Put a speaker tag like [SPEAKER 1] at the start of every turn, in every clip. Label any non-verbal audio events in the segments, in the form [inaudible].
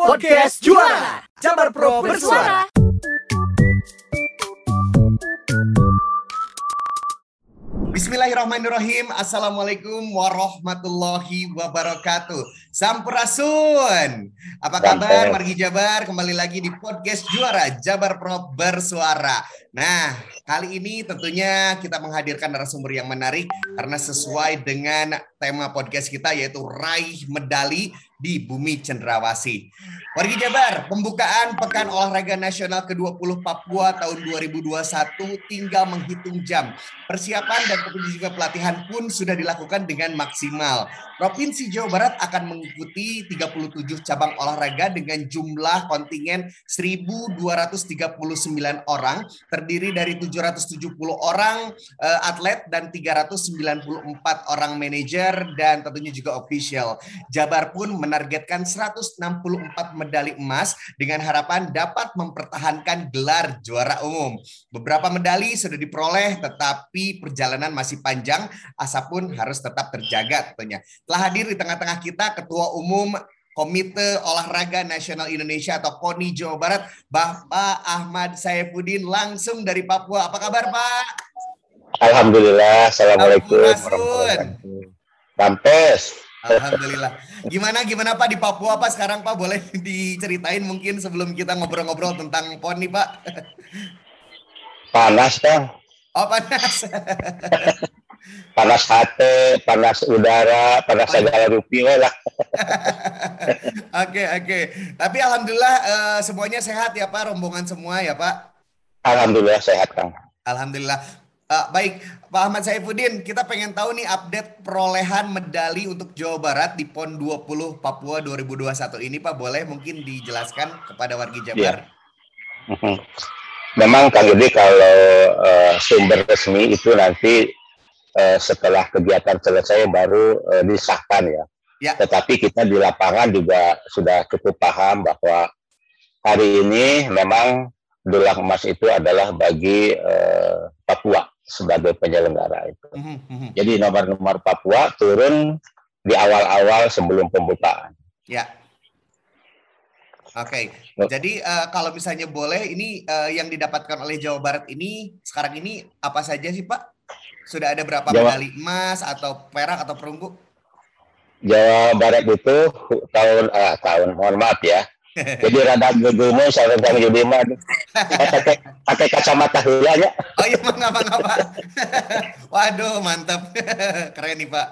[SPEAKER 1] Podcast Juara. Jabar Pro Bersuara.
[SPEAKER 2] Bismillahirrahmanirrahim. Assalamualaikum warahmatullahi wabarakatuh. Sampurasun. Apa kabar Margi Jabar? Kembali lagi di podcast Juara Jabar Pro Bersuara. Nah kali ini tentunya kita menghadirkan narasumber yang menarik Karena sesuai dengan tema podcast kita yaitu Raih Medali di Bumi Cendrawasih Wargi Jabar, pembukaan Pekan Olahraga Nasional ke-20 Papua tahun 2021 tinggal menghitung jam. Persiapan dan juga pelatihan pun sudah dilakukan dengan maksimal. Provinsi Jawa Barat akan mengikuti 37 cabang olahraga dengan jumlah kontingen 1.239 orang, terdiri dari 770 orang uh, atlet dan 394 orang manajer dan tentunya juga official. Jabar pun menargetkan 164 medali emas dengan harapan dapat mempertahankan gelar juara umum. Beberapa medali sudah diperoleh tetapi perjalanan masih panjang, asa pun harus tetap terjaga tentunya. Telah hadir di tengah-tengah kita Ketua Umum Komite Olahraga Nasional Indonesia atau KONI Jawa Barat, Bapak Ahmad Saifuddin langsung dari Papua. Apa kabar, Pak?
[SPEAKER 3] Alhamdulillah. Assalamualaikum warahmatullahi
[SPEAKER 2] Rampes. Alhamdulillah. Gimana gimana Pak di Papua Pak sekarang Pak boleh diceritain mungkin sebelum kita ngobrol-ngobrol tentang PON nih Pak.
[SPEAKER 3] Panas Kang.
[SPEAKER 2] Oh panas. [laughs]
[SPEAKER 3] panas hati, panas udara, panas segala rupiah lah. [laughs]
[SPEAKER 2] Oke oke. Tapi alhamdulillah uh, semuanya sehat ya Pak, rombongan semua ya Pak.
[SPEAKER 3] Alhamdulillah sehat Kang.
[SPEAKER 2] Alhamdulillah. Uh, baik, Pak Ahmad Saifuddin, kita pengen tahu nih update perolehan medali untuk Jawa Barat di PON 20 Papua 2021 ini Pak, boleh mungkin dijelaskan kepada warga Jabar?
[SPEAKER 3] Ya. Memang Kang Gede kalau uh, sumber resmi itu nanti uh, setelah kegiatan selesai baru uh, disahkan ya. ya. Tetapi kita di lapangan juga sudah cukup paham bahwa hari ini memang dulang emas itu adalah bagi uh, Papua sebagai penyelenggara itu. Mm -hmm. Jadi nomor-nomor Papua turun di awal-awal sebelum pembukaan.
[SPEAKER 2] Ya. Oke, okay. jadi uh, kalau misalnya boleh, ini uh, yang didapatkan oleh Jawa Barat ini sekarang ini apa saja sih Pak? Sudah ada berapa Jawa, medali emas atau perak atau perunggu?
[SPEAKER 3] Jawa Barat itu tahun ah, tahun mohon maaf ya. Jadi rada gegemen saya kami jadi mah pakai pakai kacamata hilanya.
[SPEAKER 2] Oh iya mengapa ngapa. Waduh mantap keren nih Pak.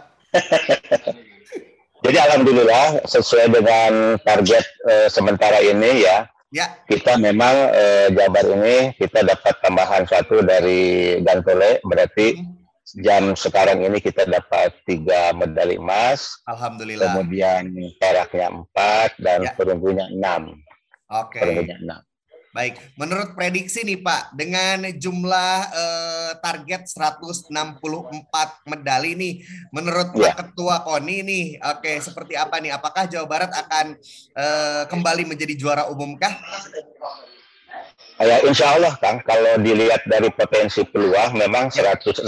[SPEAKER 3] Jadi alhamdulillah sesuai dengan target uh, sementara ini ya. Ya. Kita memang uh, Jabar ini kita dapat tambahan satu dari Gantole berarti hmm jam sekarang ini kita dapat tiga medali emas.
[SPEAKER 2] Alhamdulillah.
[SPEAKER 3] Kemudian peraknya empat dan ya. perunggunya enam.
[SPEAKER 2] Oke. Okay. Perunggunya enam. Baik, menurut prediksi nih Pak, dengan jumlah eh, target 164 medali nih, menurut ya. Pak Ketua KONI nih, oke seperti apa nih? Apakah Jawa Barat akan eh, kembali menjadi juara umum kah?
[SPEAKER 3] Ya, insya Allah Kang, kalau dilihat dari potensi peluang, memang 164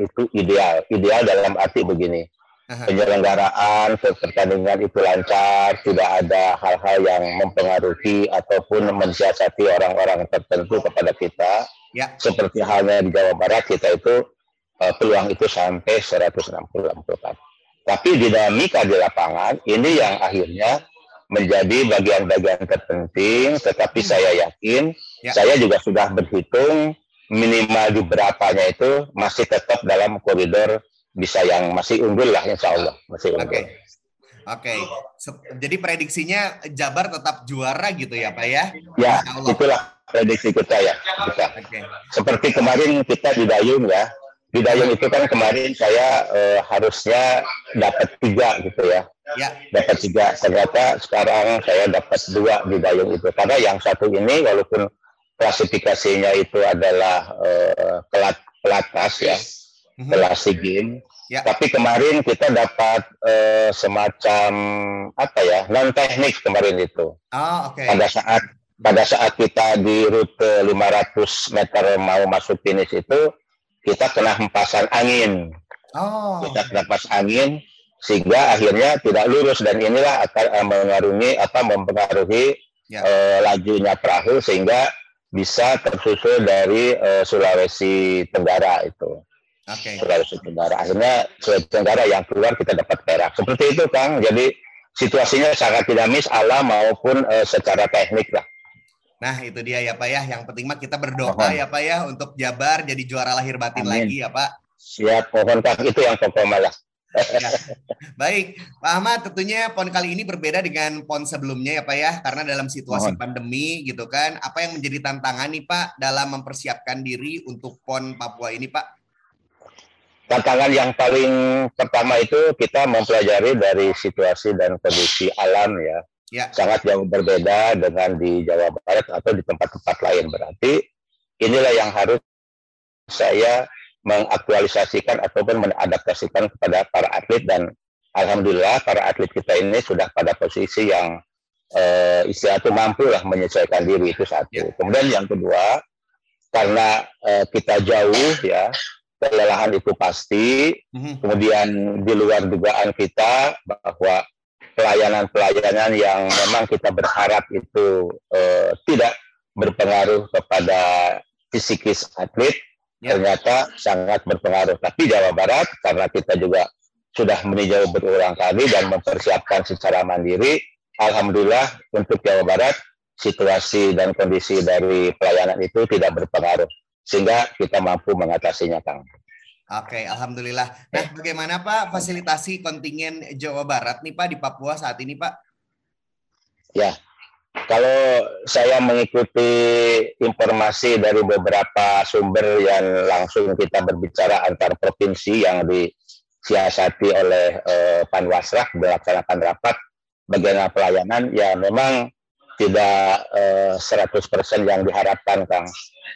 [SPEAKER 3] itu ideal. Ideal dalam arti begini, penyelenggaraan pertandingan itu lancar, tidak ada hal-hal yang mempengaruhi ataupun mensiasati orang-orang tertentu kepada kita. Ya. Seperti halnya di Jawa Barat, kita itu uh, peluang itu sampai 164. Tapi dinamika di lapangan, ini yang akhirnya menjadi bagian-bagian terpenting, tetapi hmm. saya yakin Ya. Saya juga sudah berhitung minimal di berapanya itu masih tetap dalam koridor bisa yang masih unggul lah insya Allah masih unggul.
[SPEAKER 2] Oke. Okay. Okay. Jadi prediksinya Jabar tetap juara gitu ya Pak ya?
[SPEAKER 3] Ya, itulah prediksi kita ya. Kita. Okay. Seperti kemarin kita di Dayung ya. Di Dayung itu kan kemarin saya eh, harusnya dapat tiga gitu ya. Ya. Dapat tiga. Ternyata sekarang saya dapat dua di Dayung itu. Karena yang satu ini walaupun klasifikasinya itu adalah uh, kelat pelatas ya, mm-hmm. kelas game. Ya. Tapi kemarin kita dapat uh, semacam apa ya non teknik kemarin itu.
[SPEAKER 2] Oh, okay.
[SPEAKER 3] Pada saat pada saat kita di rute 500 meter mau masuk finish itu kita kena hempasan angin. Oh. Kita kena pas angin sehingga akhirnya tidak lurus dan inilah akan uh, mengaruhi apa mempengaruhi ya. uh, lajunya perahu sehingga bisa tersusul dari uh, Sulawesi Tenggara itu. Okay. Sulawesi Tenggara. Akhirnya Sulawesi Tenggara yang keluar kita dapat perak. Seperti itu Kang. Jadi situasinya sangat dinamis alam maupun secara teknik lah.
[SPEAKER 2] Nah itu dia ya Pak ya. Yang penting mah kita berdoa Mohon. ya Pak ya untuk Jabar jadi juara lahir batin Amin. lagi ya Pak.
[SPEAKER 3] Siap, mohon Kang. Itu yang pokok malah.
[SPEAKER 2] Ya. Baik, Pak Ahmad, tentunya PON kali ini berbeda dengan PON sebelumnya ya Pak ya, karena dalam situasi Mohon. pandemi gitu kan, apa yang menjadi tantangan nih Pak dalam mempersiapkan diri untuk PON Papua ini Pak?
[SPEAKER 3] Tantangan yang paling pertama itu kita mempelajari dari situasi dan kondisi alam ya. ya. Sangat jauh berbeda dengan di Jawa Barat atau di tempat-tempat lain. Berarti inilah yang harus saya mengaktualisasikan ataupun mengadaptasikan kepada para atlet dan alhamdulillah para atlet kita ini sudah pada posisi yang uh, istilah itu mampu lah menyesuaikan diri itu satu. Ya. Kemudian yang kedua karena uh, kita jauh ya kelelahan itu pasti. Mm-hmm. Kemudian di luar dugaan kita bahwa pelayanan-pelayanan yang memang kita berharap itu uh, tidak berpengaruh kepada fisikis atlet ya. ternyata sangat berpengaruh. Tapi Jawa Barat karena kita juga sudah meninjau berulang kali dan mempersiapkan secara mandiri, alhamdulillah untuk Jawa Barat situasi dan kondisi dari pelayanan itu tidak berpengaruh sehingga kita mampu mengatasinya, Kang.
[SPEAKER 2] Oke, alhamdulillah. Nah, bagaimana Pak fasilitasi kontingen Jawa Barat nih Pak di Papua saat ini, Pak?
[SPEAKER 3] Ya, kalau saya mengikuti informasi dari beberapa sumber yang langsung kita berbicara antar provinsi yang disiasati oleh eh, Panwasrah melaksanakan rapat bagaimana pelayanan, ya memang tidak eh, 100% yang diharapkan, Kang.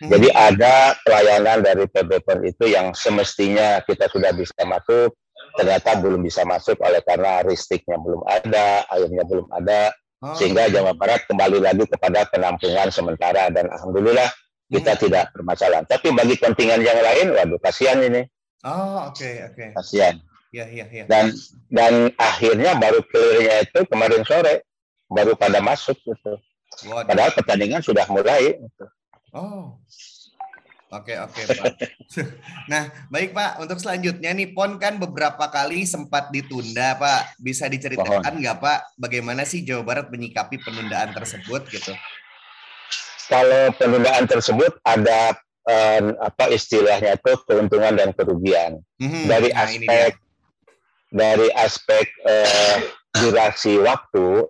[SPEAKER 3] Hmm. Jadi ada pelayanan dari PBPON itu yang semestinya kita sudah bisa masuk, ternyata belum bisa masuk oleh karena ristiknya belum ada, airnya belum ada, sehingga Jawa Barat kembali lagi kepada penampungan sementara dan alhamdulillah kita hmm. tidak bermasalah. Tapi bagi kontingen yang lain, waduh kasihan ini.
[SPEAKER 2] Oh oke okay, oke. Okay.
[SPEAKER 3] Kasihan. Ya, ya, ya. Dan dan akhirnya baru clearnya itu kemarin sore baru pada masuk gitu. Waduh. Padahal pertandingan sudah mulai. Gitu.
[SPEAKER 2] Oh Oke oke Pak. [laughs] nah baik Pak untuk selanjutnya nih PON kan beberapa kali sempat ditunda Pak. Bisa diceritakan nggak Pak bagaimana sih Jawa Barat menyikapi penundaan tersebut gitu?
[SPEAKER 3] Kalau penundaan tersebut ada eh, apa istilahnya itu keuntungan dan kerugian hmm, dari nah aspek dari aspek eh, durasi waktu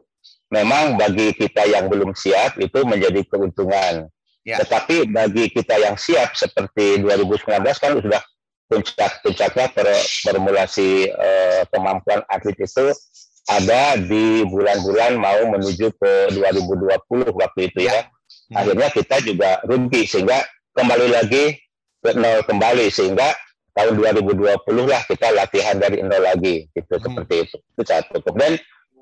[SPEAKER 3] memang bagi kita yang belum siap itu menjadi keuntungan Ya. Tetapi bagi kita yang siap seperti 2019 kan sudah puncak-puncaknya formulasi eh, kemampuan atlet itu ada di bulan-bulan mau menuju ke 2020 waktu itu ya. Hmm. Akhirnya kita juga rugi sehingga kembali lagi ke nol kembali sehingga tahun 2020 lah kita latihan dari nol lagi gitu hmm. seperti itu. Itu satu. Kemudian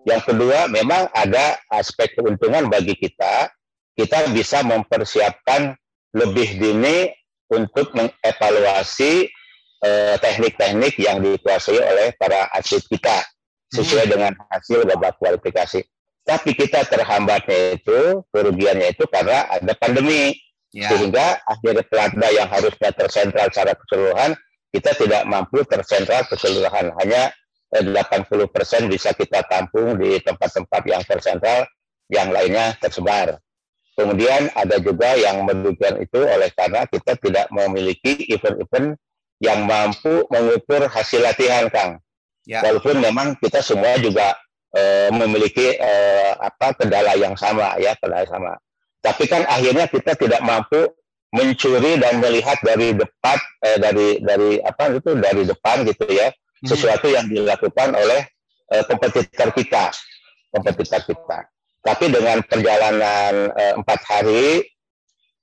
[SPEAKER 3] yang kedua memang ada aspek keuntungan bagi kita kita bisa mempersiapkan lebih dini untuk mengevaluasi eh, teknik-teknik yang dikuasai oleh para atlet kita sesuai hmm. dengan hasil babak kualifikasi. Tapi kita terhambatnya itu, kerugiannya itu karena ada pandemi. Ya. Sehingga akhirnya pelatda yang harusnya tersentral secara keseluruhan, kita tidak mampu tersentral keseluruhan. Hanya 80% eh, bisa kita tampung di tempat-tempat yang tersentral, yang lainnya tersebar. Kemudian ada juga yang merugikan itu oleh karena kita tidak memiliki event-event yang mampu mengukur hasil latihan, Kang. Ya. Walaupun memang kita semua juga e, memiliki e, apa kendala yang sama ya, kendala sama. Tapi kan akhirnya kita tidak mampu mencuri dan melihat dari depan eh, dari dari apa itu dari depan gitu ya hmm. sesuatu yang dilakukan oleh eh, kompetitor kita kompetitor kita tapi dengan perjalanan uh, empat hari,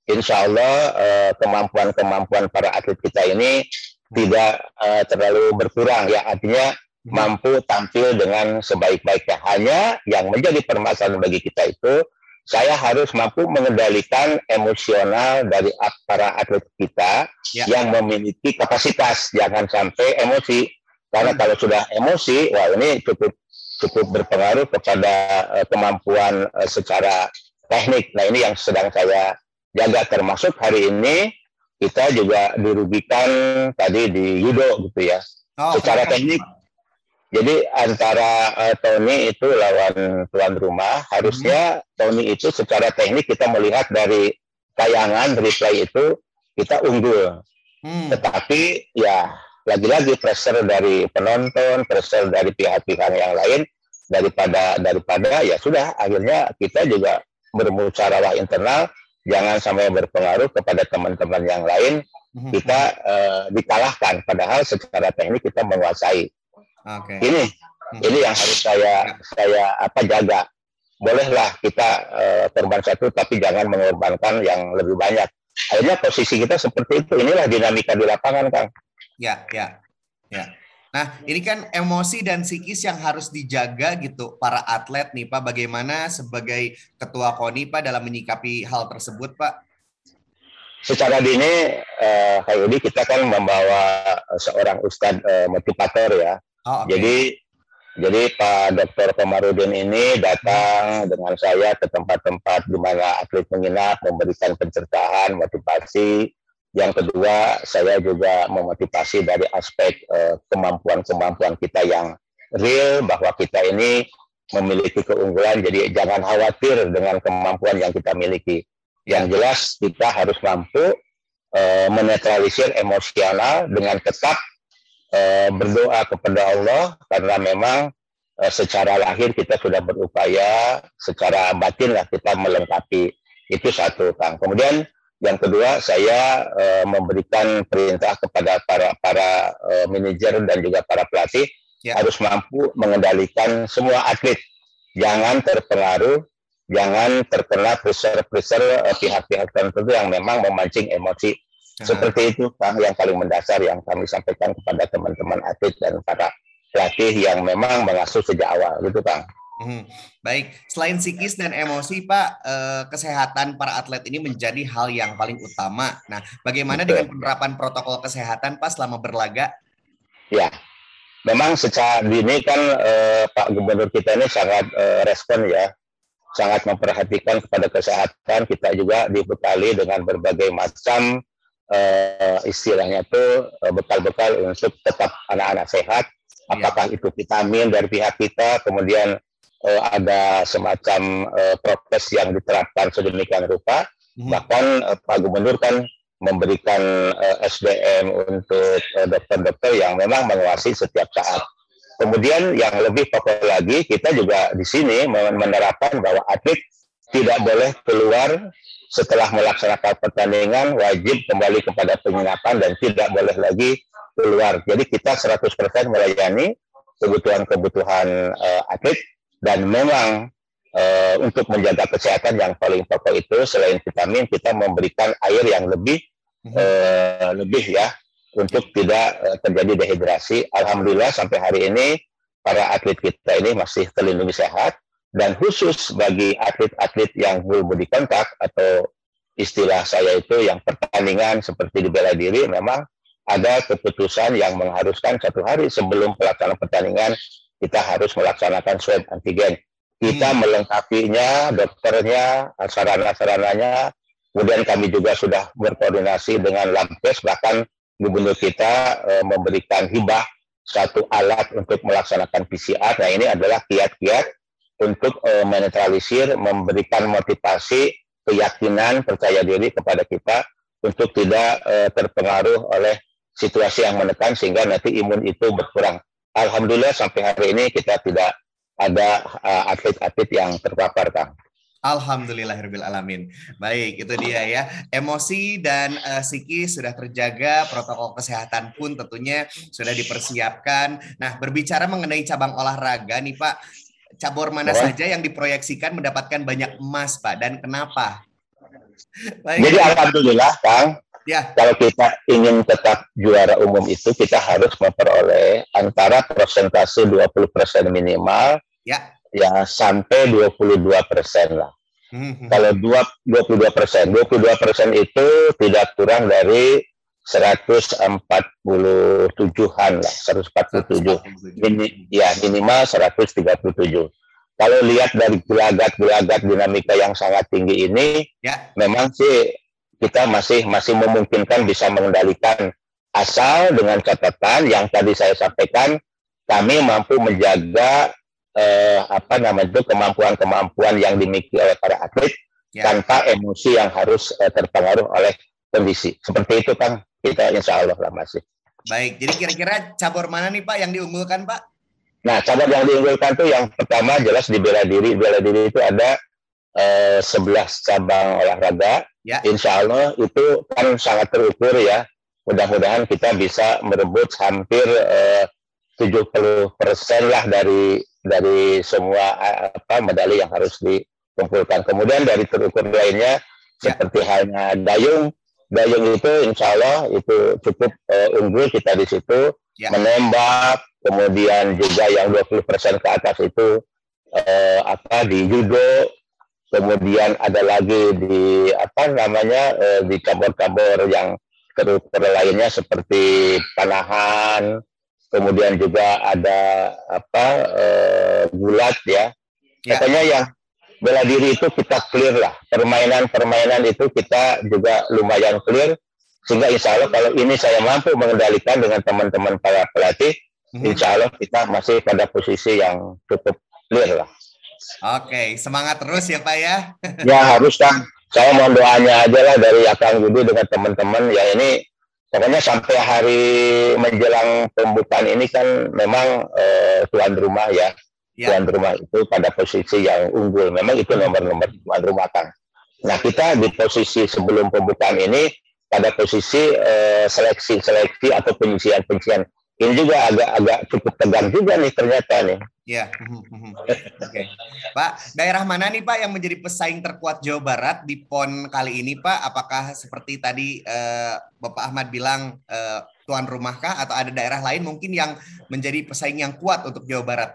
[SPEAKER 3] insya Allah uh, kemampuan-kemampuan para atlet kita ini tidak uh, terlalu berkurang. Ya artinya mampu tampil dengan sebaik-baiknya. Hanya yang menjadi permasalahan bagi kita itu, saya harus mampu mengendalikan emosional dari para atlet kita ya. yang memiliki kapasitas. Jangan sampai emosi Karena hmm. kalau sudah emosi, wah ini cukup cukup berpengaruh kepada uh, kemampuan uh, secara teknik. Nah ini yang sedang saya jaga termasuk hari ini kita juga dirugikan tadi di judo gitu ya. Oh, secara teknik jadi antara uh, Tony itu lawan tuan rumah, harusnya. Tony itu secara teknik kita melihat dari tayangan replay itu kita unggul. Hmm. Tetapi ya lagi-lagi pressure dari penonton, pressure dari pihak-pihak yang lain daripada daripada ya sudah akhirnya kita juga bermusyawarah internal jangan sampai berpengaruh kepada teman-teman yang lain hmm. kita uh, dikalahkan padahal secara teknik kita menguasai Okay. Ini hmm. ini yang harus saya saya apa jaga. Bolehlah kita uh, korban satu, tapi jangan mengorbankan yang lebih banyak. Akhirnya posisi kita seperti itu. Inilah dinamika di lapangan, Kang.
[SPEAKER 2] Ya, ya, ya. Nah, ini kan emosi dan psikis yang harus dijaga gitu para atlet nih Pak. Bagaimana sebagai ketua KONI Pak dalam menyikapi hal tersebut Pak?
[SPEAKER 3] Secara dini, eh, kayak ini kita kan membawa seorang ustadz eh, motivator ya. Oh, okay. Jadi jadi Pak Dr. Komarudin ini datang dengan saya ke tempat-tempat di mana atlet menginap, memberikan pencerahan, motivasi. Yang kedua, saya juga memotivasi dari aspek eh, kemampuan-kemampuan kita yang real bahwa kita ini memiliki keunggulan. Jadi jangan khawatir dengan kemampuan yang kita miliki. Yang jelas kita harus mampu uh, menetralisir emosional dengan tetap eh, berdoa kepada Allah karena memang secara lahir kita sudah berupaya, secara batin lah kita melengkapi itu satu kang. Kemudian yang kedua saya eh, memberikan perintah kepada para para eh, manajer dan juga para pelatih ya. harus mampu mengendalikan semua atlet, jangan terpengaruh jangan terkena pressure-pressure eh, pihak-pihak tertentu yang memang memancing emosi seperti itu Kang yang paling mendasar yang kami sampaikan kepada teman-teman atlet dan para pelatih yang memang mengasuh sejak awal gitu Kang.
[SPEAKER 2] Hmm, baik, selain psikis dan emosi Pak, eh, kesehatan para atlet ini menjadi hal yang paling utama. Nah, bagaimana Betul. dengan penerapan protokol kesehatan Pak selama berlaga?
[SPEAKER 3] Ya, memang secara dini kan eh, Pak Gubernur kita ini sangat eh, respon ya, sangat memperhatikan kepada kesehatan. Kita juga dibekali dengan berbagai macam uh, istilahnya itu uh, bekal-bekal untuk tetap anak-anak sehat. Iya. Apakah ya. itu vitamin dari pihak kita, kemudian uh, ada semacam uh, prokes yang diterapkan sedemikian rupa. Hmm. Bahkan uh, Pak Gubernur kan memberikan uh, SDM untuk dokter-dokter uh, yang memang menguasai setiap saat. Kemudian yang lebih pokok lagi, kita juga di sini menerapkan bahwa atlet tidak boleh keluar setelah melaksanakan pertandingan wajib kembali kepada penginapan dan tidak boleh lagi keluar. Jadi kita 100% melayani kebutuhan-kebutuhan uh, atlet dan memang uh, untuk menjaga kesehatan yang paling pokok itu selain vitamin kita memberikan air yang lebih uh, lebih ya untuk tidak uh, terjadi dehidrasi. Alhamdulillah sampai hari ini para atlet kita ini masih terlindungi sehat dan khusus bagi atlet-atlet yang body contact atau istilah saya itu yang pertandingan seperti di bela diri memang ada keputusan yang mengharuskan satu hari sebelum pelaksanaan pertandingan kita harus melaksanakan swab antigen. Kita hmm. melengkapinya, dokternya, sarana-sarananya, kemudian kami juga sudah berkoordinasi dengan Labkes, bahkan gubernur kita e, memberikan hibah satu alat untuk melaksanakan PCR. Nah ini adalah kiat-kiat untuk uh, menetralisir, memberikan motivasi, keyakinan, percaya diri kepada kita untuk tidak uh, terpengaruh oleh situasi yang menekan sehingga nanti imun itu berkurang. Alhamdulillah sampai hari ini kita tidak ada uh, atlet-atlet yang terpapar, Kang.
[SPEAKER 2] Alhamdulillahirabbil alamin. Baik, itu dia ya. Emosi dan uh, psikis sudah terjaga, protokol kesehatan pun tentunya sudah dipersiapkan. Nah, berbicara mengenai cabang olahraga nih Pak, cabur mana oh. saja yang diproyeksikan mendapatkan banyak emas, Pak, dan kenapa?
[SPEAKER 3] Baik. Jadi alhamdulillah, Kang. Ya. Kalau kita ingin tetap juara umum itu kita harus memperoleh antara persentase 20% minimal ya, ya sampai 22% lah. Hmm. Kalau 22 persen, 22 persen itu tidak kurang dari 147-an lah, 147. Ini ya minimal 137. Kalau lihat dari gelagat-gelagat dinamika yang sangat tinggi ini, ya. memang sih kita masih masih memungkinkan bisa mengendalikan asal dengan catatan yang tadi saya sampaikan kami mampu menjaga eh, apa namanya itu kemampuan-kemampuan yang dimiliki oleh para atlet ya. tanpa emosi yang harus eh, terpengaruh oleh kondisi. Seperti itu kan kita insya Allah lah masih.
[SPEAKER 2] Baik, jadi kira-kira cabur mana nih Pak yang diunggulkan Pak?
[SPEAKER 3] Nah, cabur yang diunggulkan tuh yang pertama jelas di bela diri. Bela diri itu ada eh, 11 cabang olahraga. Ya. Insya Allah itu kan sangat terukur ya. Mudah-mudahan kita bisa merebut hampir eh, 70 persen lah dari dari semua eh, apa medali yang harus dikumpulkan. Kemudian dari terukur lainnya ya. seperti halnya dayung Dayung itu insya Allah itu cukup uh, unggul kita di situ ya. menembak kemudian juga yang 20% ke atas itu uh, apa di judo kemudian ada lagi di apa namanya uh, di cabur-cabur yang terukur lainnya seperti panahan kemudian juga ada apa uh, gulat ya, ya. katanya yang bela diri itu kita clear lah. Permainan-permainan itu kita juga lumayan clear. Sehingga insya Allah kalau ini saya mampu mengendalikan dengan teman-teman para pelatih, hmm. insya Allah kita masih pada posisi yang cukup clear lah.
[SPEAKER 2] Oke, semangat terus ya Pak ya.
[SPEAKER 3] ya harus kan. Saya mohon doanya aja lah dari Akang Budi dengan teman-teman ya ini pokoknya sampai hari menjelang pembukaan ini kan memang eh, tuan rumah ya ya. tuan rumah itu pada posisi yang unggul. Memang itu nomor-nomor tuan rumah kan. Nah kita di posisi sebelum pembukaan ini pada posisi seleksi-seleksi uh, atau penyisian-penyisian ini juga agak-agak cukup tegang juga nih ternyata nih.
[SPEAKER 2] Ya, oke, okay. Pak. Daerah mana nih Pak yang menjadi pesaing terkuat Jawa Barat di PON kali ini Pak? Apakah seperti tadi uh, Bapak Ahmad bilang uh, tuan rumahkah atau ada daerah lain mungkin yang menjadi pesaing yang kuat untuk Jawa Barat?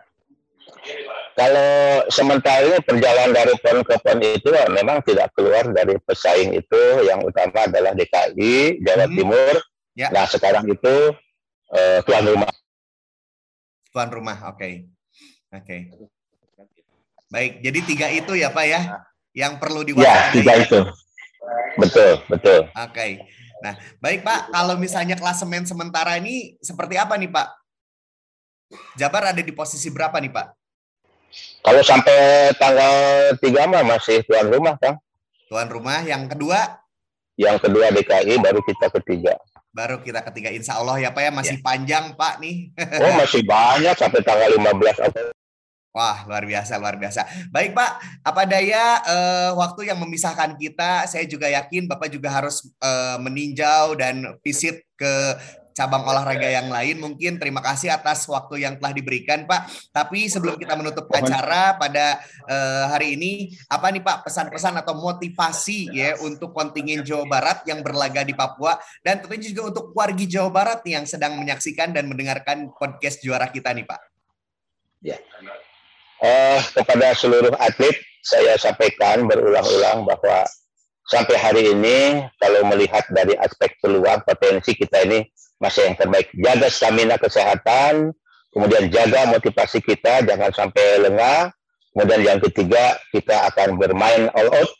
[SPEAKER 3] Kalau sementara ini perjalanan dari PON ke PON itu memang tidak keluar dari pesaing itu yang utama adalah DKI, Jawa hmm. Timur. Ya. Nah sekarang itu uh, tuan rumah.
[SPEAKER 2] Tuan rumah, oke, okay. oke. Okay. Baik, jadi tiga itu ya Pak ya, yang perlu
[SPEAKER 3] diwaspadai. Ya, tiga itu. Betul, betul.
[SPEAKER 2] Oke. Okay. Nah, baik Pak, kalau misalnya klasemen sementara ini seperti apa nih Pak? Jabar ada di posisi berapa nih Pak?
[SPEAKER 3] Kalau sampai tanggal 3 mah masih tuan rumah, Kang.
[SPEAKER 2] Tuan rumah yang kedua?
[SPEAKER 3] Yang kedua DKI, baru kita ketiga.
[SPEAKER 2] Baru kita ketiga, insya Allah ya Pak ya, masih ya. panjang Pak nih.
[SPEAKER 3] oh masih banyak sampai tanggal 15 April.
[SPEAKER 2] Wah, luar biasa, luar biasa. Baik, Pak. Apa daya uh, waktu yang memisahkan kita, saya juga yakin Bapak juga harus uh, meninjau dan visit ke cabang olahraga yang lain. Mungkin terima kasih atas waktu yang telah diberikan, Pak. Tapi sebelum kita menutup acara pada uh, hari ini, apa nih Pak pesan-pesan atau motivasi ya untuk kontingen Jawa Barat yang berlaga di Papua dan tentunya juga untuk wargi Jawa Barat nih yang sedang menyaksikan dan mendengarkan podcast juara kita nih, Pak.
[SPEAKER 3] Ya. Uh, kepada seluruh atlet saya sampaikan berulang-ulang bahwa sampai hari ini kalau melihat dari aspek peluang potensi kita ini masih yang terbaik. Jaga stamina kesehatan, kemudian jaga motivasi kita, jangan sampai lengah. Kemudian yang ketiga, kita akan bermain all out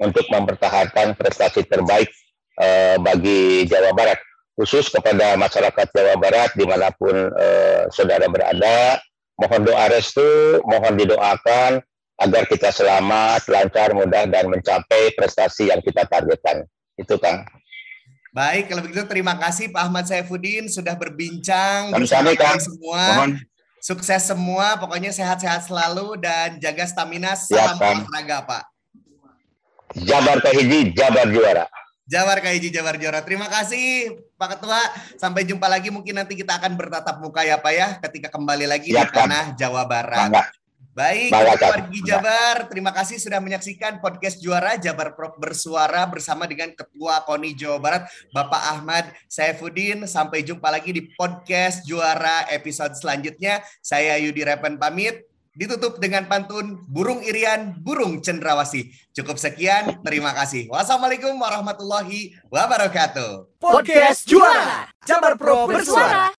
[SPEAKER 3] untuk mempertahankan prestasi terbaik uh, bagi Jawa Barat. Khusus kepada masyarakat Jawa Barat di mana pun uh, saudara berada, mohon doa restu, mohon didoakan agar kita selamat, lancar, mudah, dan mencapai prestasi yang kita targetkan. Itu Kang.
[SPEAKER 2] Baik, kalau begitu terima kasih Pak Ahmad Saifuddin sudah berbincang kami semua. Mohon. Sukses semua, pokoknya sehat-sehat selalu dan jaga stamina. Salam olahraga, Pak.
[SPEAKER 3] Jabar Kahiji, Jabar juara.
[SPEAKER 2] Jabar Kahiji, Jabar juara. Terima kasih Pak Ketua. Sampai jumpa lagi. Mungkin nanti kita akan bertatap muka ya Pak ya, ketika kembali lagi ya, di tanah Jawa Barat. Bangga. Baik, Wargi Jabar, terima kasih sudah menyaksikan podcast Juara Jabar Pro bersuara bersama dengan Ketua KONI Jawa Barat, Bapak Ahmad Saifuddin. Sampai jumpa lagi di podcast Juara episode selanjutnya. Saya Yudi Repen pamit. ditutup dengan pantun burung irian, burung cendrawasih. Cukup sekian, terima kasih. Wassalamualaikum warahmatullahi wabarakatuh.
[SPEAKER 1] Podcast Juara, Jabar Pro bersuara.